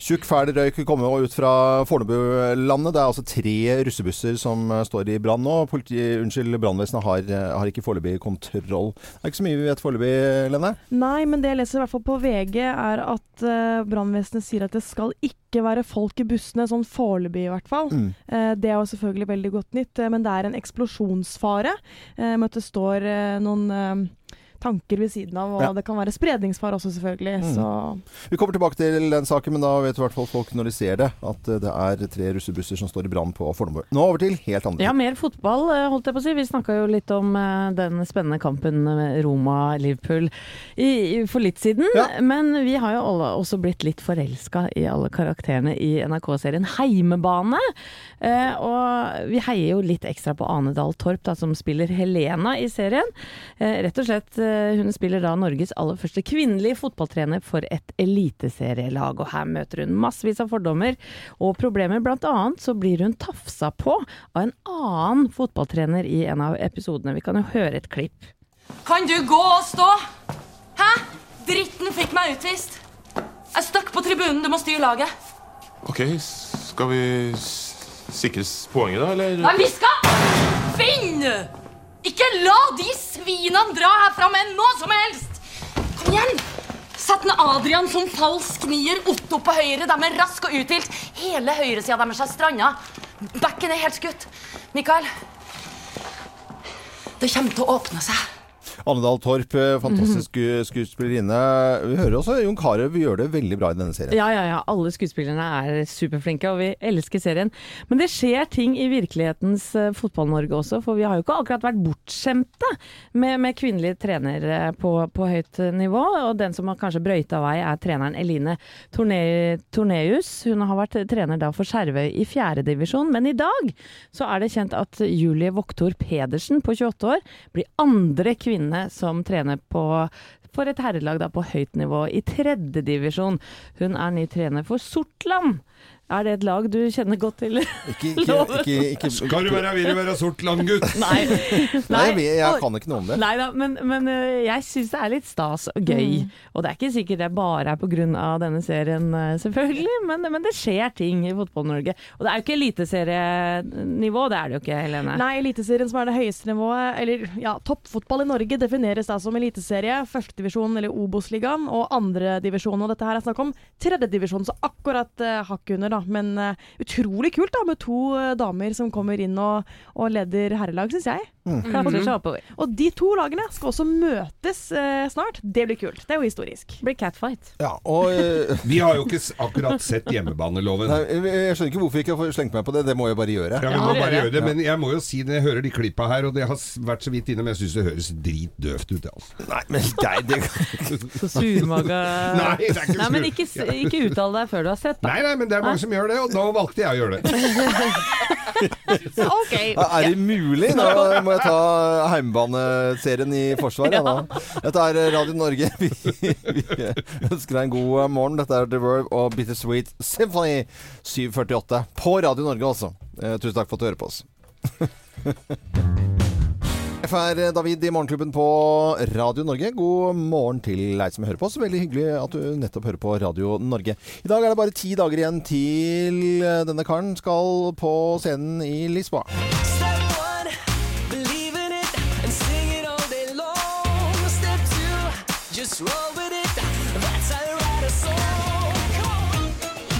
tjukk, fæl røyk komme ut fra Fornebulandet. Det er altså tre russebusser som står i brann nå. Politi, unnskyld, Brannvesenet har, har ikke foreløpig kontroll. Det er ikke så mye vi vet foreløpig, Lene.
Nei, men det jeg leser i hvert fall på VG, er at uh, brannvesenet sier at det skal ikke være folk i bussene, sånn foreløpig i hvert fall.
Mm.
Uh, det er jo selvfølgelig veldig godt nytt, eh, men det er en eksplosjonsfare uh, med at det står noen eh, tanker ved siden av, og
Ja.
det kan være spredningsfare også, selvfølgelig.
Mm.
Så
Vi kommer tilbake til den saken, men da vet i hvert fall folk når de ser det, at eh, det er tre russebusser som står i brann på Fornebu. Nå over til helt andre.
Ja, mer fotball, eh, holdt jeg på å si. Vi snakka jo litt om eh, den spennende kampen med Roma-Liverpool for litt siden. Men vi har jo alle også blitt litt forelska i alle karakterene i NRK-serien Heimebane. Eh, og vi heier jo litt ekstra på Ane Dahl Torp, da, som spiller Helena i serien. Eh, rett og slett, eh, hun spiller da Norges aller første kvinnelige fotballtrener for et eliteserielag. Og her møter hun massevis av fordommer og problemer. Blant annet så blir hun tafsa på av en annen fotballtrener i en av episodene. Vi kan jo høre et klipp.
Kan du gå og stå? Hæ? Dritten fikk meg utvist. Jeg stakk på tribunen. Du må styre laget.
Ok, skal vi sikres poenget da, eller?
Nei, vi skal vinne! Ikke la de svinene dra herfra med noe som helst! Kom igjen! Sett ned Adrian som falsk nier, Otto på høyre. De er raske og uthvilt. Hele høyresida deres er stranda. Bekken er helt skutt. Mikael, det kommer til å åpne seg.
Annedal Torp, eh, fantastisk sku- skuespillerinne. Vi hører også Jon Carew gjør det veldig bra i denne serien.
Ja, ja, ja. Alle skuespillerne er superflinke, og vi elsker serien. Men det skjer ting i virkelighetens eh, Fotball-Norge også, for vi har jo ikke akkurat vært bortskjemte med, med kvinnelige trenere på, på høyt nivå. Og den som har kanskje brøyta vei, er treneren Eline Torne Torneus. Hun har vært trener da for Skjervøy i fjerdedivisjon, men i dag så er det kjent at Julie Voktor Pedersen på 28 år blir andre kvinne som trener på for et herrelag da på høyt nivå i tredjedivisjon. Hun er ny trener for Sortland. Er det et lag du kjenner godt til?
Ikke, <laughs> ikke, ikke, ikke,
Skal du være vil du være Sortland, gutt? <laughs>
Nei.
Nei, jeg, jeg kan ikke noe om det.
Nei da, men, men øh, jeg syns det er litt stas og gøy. Og det er ikke sikkert det bare er pga. denne serien, øh, selvfølgelig, men, men det skjer ting i Fotball-Norge. Og det er jo ikke eliteserienivå, det er det jo ikke, Helene.
Nei, Eliteserien som er det høyeste nivået, eller ja, toppfotball i Norge defineres da som eliteserie, førstedivisjon eller Obos-ligaen og andredivisjon. Og dette her er snakk om tredjedivisjon, så akkurat uh, hakk under, da. Men eh, utrolig kult da, med to eh, damer som kommer inn og, og leder herrelag, syns jeg.
Mm.
Klatrer seg oppover.
Og de to lagene skal også møtes eh, snart. Det blir kult. Det er jo historisk.
Det blir catfight.
Ja, og eh, <laughs>
Vi har jo ikke s- akkurat sett hjemmebaneloven.
Nei, jeg jeg skjønner ikke hvorfor vi ikke har slengt meg på det. Det må jeg bare gjøre.
Ja, vi må bare gjøre det, Men jeg må jo si når jeg hører de klippa her, og det har s- vært så vidt innom, jeg syns det høres dritdøvt ut. Altså.
Nei, men Geir, det <laughs>
Så surmaga
Nei, det er ikke
Nei, men
sur.
ikke, s- ikke uttal deg før du har sett, da.
Nei, nei, men det er mange som gjør det, og nå valgte jeg å gjøre det. <laughs>
OK.
Er det mulig? Nå må jeg ta heimebaneserien i forsvar. <laughs> Ja. da. Dette er Radio Norge. <laughs> Vi, vi ønsker deg en god morgen. Dette er The Verve og Bittersweet Symphony 748 på Radio Norge, altså. Eh, tusen takk for at du hører på oss. <laughs> FR David i Morgenklubben på Radio Norge. God morgen til deg som hører på oss. Veldig hyggelig at du nettopp hører på Radio Norge. I dag er det bare ti dager igjen til denne karen skal på scenen i Lisboa.
Slowly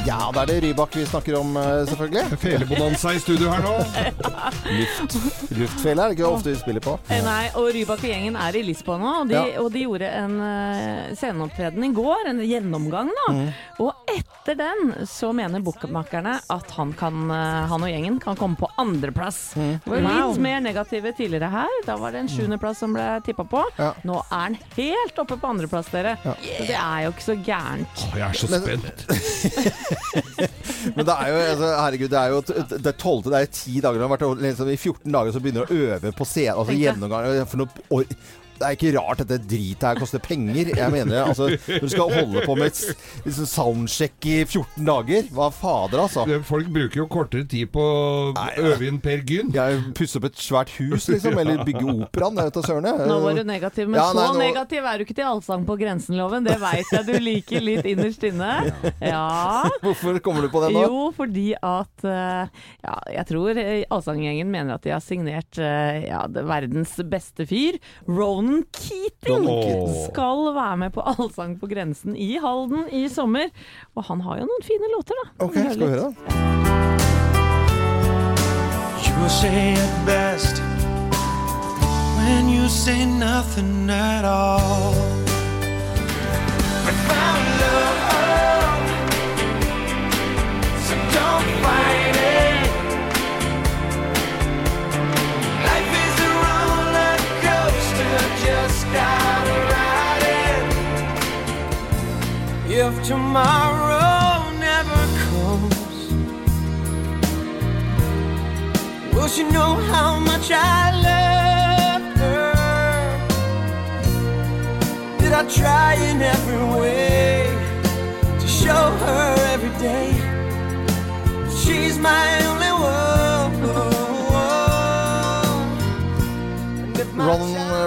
Ja, da er det Rybak vi snakker om, eh, selvfølgelig.
Felebonanza i studio her nå. <laughs>
Luft, luftfele er det ikke ofte vi spiller på.
Eh, Nei, og Rybak og gjengen er i Lisboa nå, og de,
Ja.
og de gjorde en uh, sceneopptreden i går, en gjennomgang da.
Mm.
Og etter den så mener bookmakerne at han, kan, han og gjengen kan komme på andreplass.
Mm.
Det var litt
Wow.
mer negative tidligere her, da var det en sjuendeplass som ble tippa på.
Ja.
Nå er han helt oppe på andreplass, dere. Så det er jo ikke så gærent.
Å, jeg er så spent. <laughs>
Men det er jo, altså, herregud, det er jo det 12. Det er ti dager. Det har vært liksom, I 14 dager så begynner du å øve på scenen. Altså gjennomgang for noe, Det er ikke rart dette dritet her koster penger. Jeg mener. Altså, når du skal holde på med et liksom soundcheck i 14 dager Hva fader, altså?
Folk bruker jo kortere tid på å øve inn Per Gynt.
Jeg Pusse opp et svært hus, liksom. Eller bygge operaen. Det vet da søren.
Nå var du negativ, men
Ja, nei,
så
nå-
negativ er du ikke til Allsang på grensen-loven. Det veit jeg du liker litt innerst inne. Ja. <laughs>
Hvorfor kommer du på det nå?
Jo, fordi at eh, Ja, jeg tror eh, Allsanggjengen mener at de har signert eh, ja, verdens beste fyr. Ronan Keating
Don
skal være med på Allsang på grensen i Halden i sommer. Og han har jo noen fine låter, da.
Ok, skal vi høre det?
You say it best when you say nothing at all. We found love, so don't fight tomorrow never comes. Will she know how much I love her? Did I try in every way to show her every day she's my only one?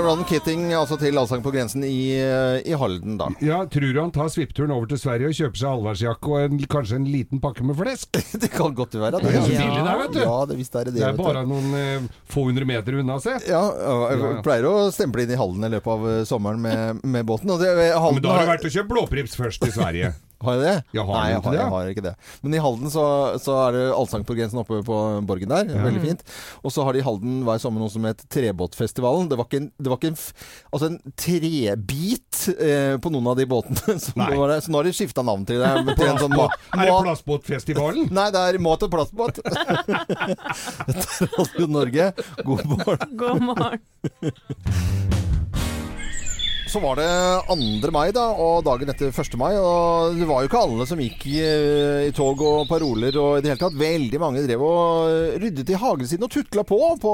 Ron Kitting altså til Allsang på grensen i, i Halden, da.
Ja, Tror du han tar svippturen over til Sverige og kjøper seg allværsjakke og en, kanskje en liten pakke med flesk? <laughs>
Det kan godt være.
Det er så billig der, vet du.
Ja, det, visst er det det.
Det er bare noen eh, få hundre meter unna, se.
Ja, jeg pleier å stemple inn i Halden i løpet av eh, sommeren med, med båten. Det, Halden
men da har du vært og kjøpt blåprips først i Sverige. <laughs>
Har jeg det?
Ja, har
Nei, jeg har,
det?
jeg har ikke det. Men i Halden så, så er det allsang på grensen oppe på Borgen der. Veldig fint. Og så har de i Halden hver sommer noe som het Trebåtfestivalen. Det var ikke en, det var ikke en, f- altså en trebit eh, på noen av de båtene. <laughs> Som
Nei.
var der. Så nå har de skifta navn til det. Til en sånn
Er det Plastbåtfestivalen?
Nei, det er mat og plastbåt. Dette <laughs> er Radio Norge. God morgen.
God morgen.
Så var det 2. mai, da, og dagen etter 1. mai. Og det var jo ikke alle som gikk i, i tog og paroler og i det hele tatt. Veldig mange drev og ryddet i hagen sin og tutla på på,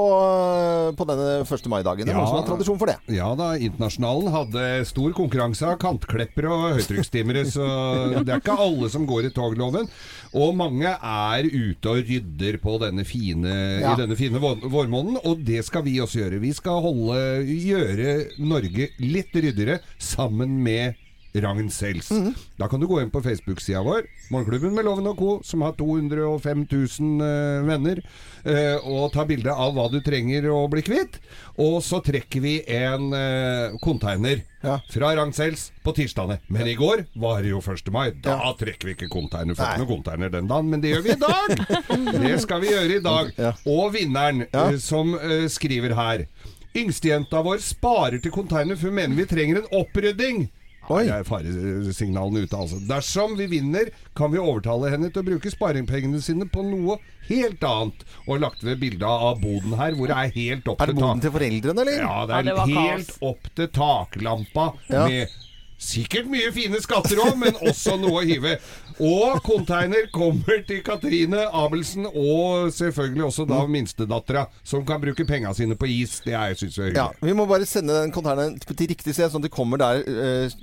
på denne 1. mai-dagen. Det er
Ja.
noen som har tradisjon for det.
Ja da, Internasjonalen hadde stor konkurranse av kantklepper og høytrykksstimmere, så <laughs> det er ikke alle som går i togloven. Og mange er ute og rydder på denne fine,
Ja.
i denne fine vår- vårmåneden, og det skal vi også gjøre. Vi skal holde, gjøre Norge litt ryddigere sammen med Ragn Sels.
Mm.
Da kan du gå inn på Facebook-sida vår, Morgenklubben med Loven og Co., som har 205 000 uh, venner, uh, og ta bilde av hva du trenger å bli kvitt. Og så trekker vi en uh, container
Ja.
fra Ragn-Sels på tirsdagene. Men i går var det jo 1. mai. Da trekker vi ikke container. Får ikke noen container den dagen, men det gjør vi i dag! <laughs> det skal vi gjøre i dag.
Ja.
Og vinneren,
Ja.
eh, som eh, skriver her Yngstejenta vår sparer til container, for hun mener vi trenger en opprydding.
Oi.
Det er faresignalene ute, altså. Dersom vi vinner, kan vi overtale henne til å bruke sparingpengene sine på noe helt annet. Og lagt ved bilde av boden her, hvor det er helt opp til tak.
Er det boden til foreldrene, eller?
Ja, det
Ja,
er
det
helt
kaos.
opp til taklampa
Ja.
med Sikkert mye fine skatter òg, men også noe å hive. Og container kommer til Katrine Abelsen, og selvfølgelig også da minstedattera, som kan bruke penga sine på is. Det er, syns jeg er
Ja,
hyggelig.
Vi må bare sende den containeren til riktig sted, sånn at de kommer der eh,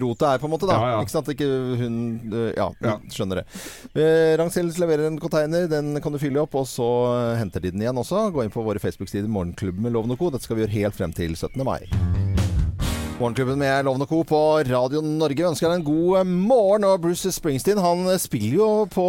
rotet er, på en måte. da
Ja, ja.
Ikke sant? Ikke hun eh, Ja,
Ja.
skjønner det. Eh, Ragn-Sells leverer en container. Den kan du fylle opp, og så henter de den igjen også. Gå inn på våre Facebook-sider Morgenklubben med Loven og Co. Dette skal vi gjøre helt frem til 17. mai. Morgenklubben med Lovende Co. på Radio Norge ønsker deg en god eh, morgen. Og Bruce Springsteen han spiller jo på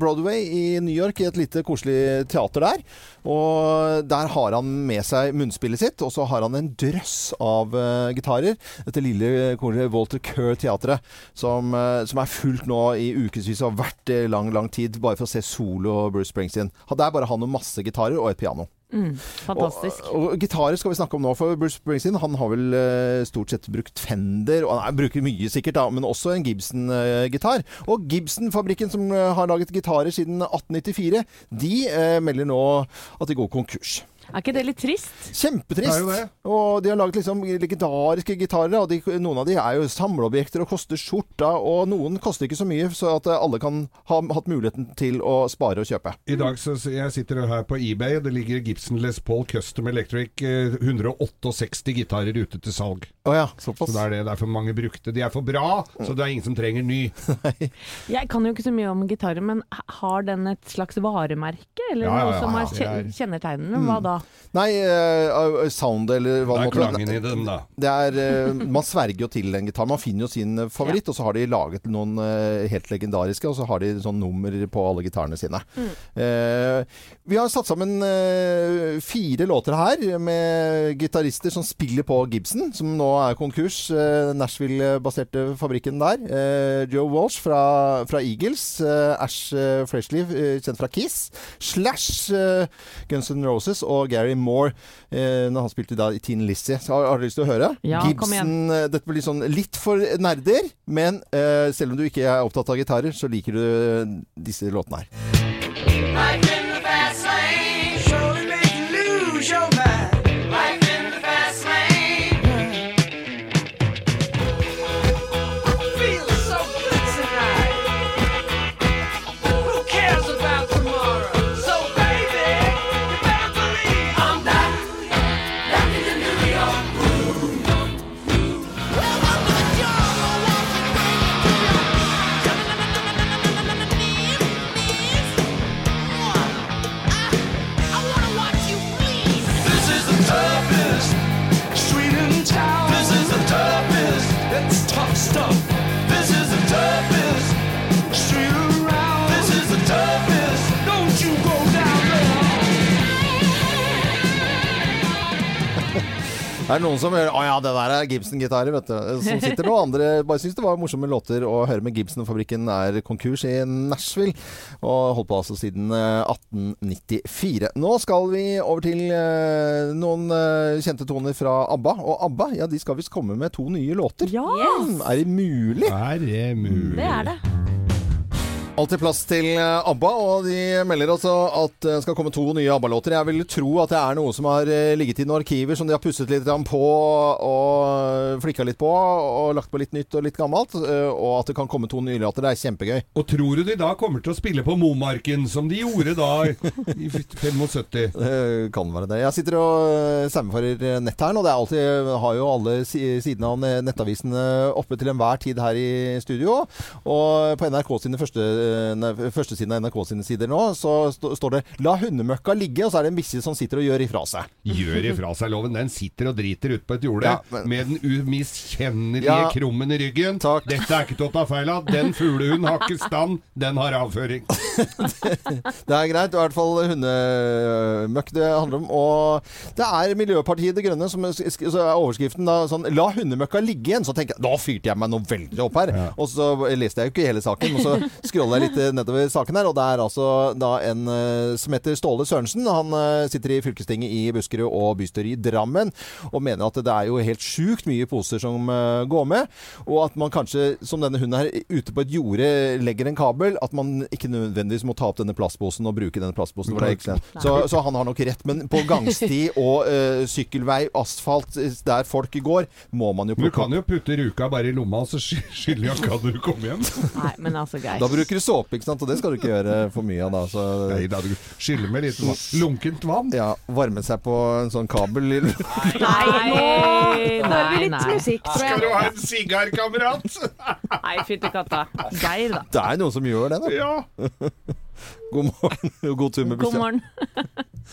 Broadway i New York, i et lite koselig teater der. Og der har han med seg munnspillet sitt, og så har han en drøss av uh, gitarer. Dette lille koret Walter Kerr-teatret, som, uh, som er fullt nå i ukevis og har vært det lang, lang tid, bare for å se solo Bruce Springsteen. Det er bare han og masse gitarer og et piano.
Mm, fantastisk.
Og, og gitarer skal vi snakke om nå, for Bruce Springsteen han har vel eh, stort sett brukt Fender, og han bruker mye sikkert, da, men også en Gibson-gitar. og Gibson-fabrikken som eh, har laget gitarer siden 1894, de eh, melder nå at de går konkurs.
Er ikke det litt trist?
Kjempetrist.
Det det.
Og de har laget liksom legendariske gitarer. Og de, noen av de er jo samleobjekter og koster skjorta, og noen koster ikke så mye, så at alle kan ha hatt muligheten til å spare og kjøpe.
I dag så jeg sitter her på eBay, og det ligger Gibson Les Paul Custom Electric eh, 168 gitarer ute til salg.
Å ja, såpass.
Så det er det. Det er for mange brukte. De er for bra, så det er ingen som trenger ny. <laughs>
Jeg kan jo ikke så mye om gitarer, men har den et slags varemerke? Eller
Ja, ja,
noe som
ja,
er- kjennetegnende? Hva da?
Nei, uh, sound eller hva
Det er
måtte være.
klangen i dem, da.
Det er, uh, man sverger jo til en gitar. Man finner jo sin favoritt, favoritt, og så har de laget noen uh, helt legendariske, og så har de sånn nummer på alle gitarene sine. Eh, vi har satt sammen eh, fire låter her med gitarister som spiller på Gibson, som nå er konkurs. Eh, Nashville-baserte fabrikken der. Eh, Joe Walsh fra, fra Eagles. Eh, Ash eh, Freshley, eh, kjent fra Kiss. Slash eh, Guns N' Roses og Gary Moore eh, når han spilte da i Teen Lizzie. Så har, har du lyst til å høre?
Ja, kom igjen.
Gibson eh, Dette blir sånn litt for nerder, men eh, selv om du ikke er opptatt av gitarer, så liker du eh, disse låtene her. Er noen som hører Å ja, det der er Gibson-gitarer, vet du. Som sitter nå. Andre bare syns det var morsomme låter å høre med Gibson-fabrikken er konkurs i Nashville. Og holdt på altså siden eh, 1894. Nå skal vi over til eh, noen eh, kjente toner fra ABBA. Og ABBA ja, de skal visst komme med to nye låter.
Ja!
Yes. er det mulig?
Er det mulig?
Det er det.
Alltid plass til eh, ABBA, og de melder altså at det skal komme to nye ABBA-låter. Jeg vil tro at det er noe som har eh, ligget i noen arkiver som de har pusset litt på og flikka litt på, og lagt på litt nytt og litt gammelt. eh, Og at det kan komme to nye låter. Det er kjempegøy.
Og tror du de da kommer til å spille på Momarken, som de gjorde da i <laughs> 75?
Det kan være det. Jeg sitter og sammenfører nett her nå. Det er alltid, har jo alle si- sidene av nettavisene nettavisen eh, oppe til enhver tid her i studio. Og på NRK sine første, nei, første siden av NRK sine sider nå, så st står det 'La hundemøkka ligge', og så er det en bikkje som sitter og gjør ifra seg.
Gjør ifra seg loven. Den sitter og driter ute på et jorde
Ja, men-
med den umiskjennelige
Ja.
krummen i ryggen.
Takk.
Dette er ikke til å ta feil av. Den fuglehunden har ikke stand, den har avføring. <laughs>
Det er greit. I hvert fall hundemøkk det handler om. Og det er Miljøpartiet De Grønne som er overskriften da sånn 'La hundemøkka ligge igjen'. Så tenker jeg da fyrte jeg meg noe veldig opp her. Og så leste jeg jo ikke hele saken, og så <laughs> scrolla jeg litt eh, nedover saken her. Og det er altså da en eh, som heter Ståle Sørensen. Han eh, sitter i fylkestinget i Buskerud og bystyret i Drammen og mener at det er jo helt sjukt mye poser som går med. Og at man kanskje, som denne hunden her, ute på et jorde legger en kabel. At man ikke nødvendigvis må ta opp denne plastposen og bruke denne plastposen. Så, så han har nok rett. Men på gangsti og uh, sykkelvei, asfalt, der folk går, må man jo
Du kan jo putte ruka bare i lomma, og så skylder skylle jakka når du kommer hjem.
Nei, men altså, Geir.
Da bruker du såpe, ikke sant? og det skal du ikke gjøre for mye av. da. Så,
Nei da, du skyller med litt vann. lunkent vann.
ja, varme seg på en sånn kabel.
Nei,
Hører vi
nei,
litt musikk, tror
Skal du ha en sigar, kamerat? <laughs>
Nei, fytti katta. Geir, da.
Det er noen som gjør det, da.
Ja. <laughs>
God morgen og god tur med
God
bikkja.
morgen. <laughs>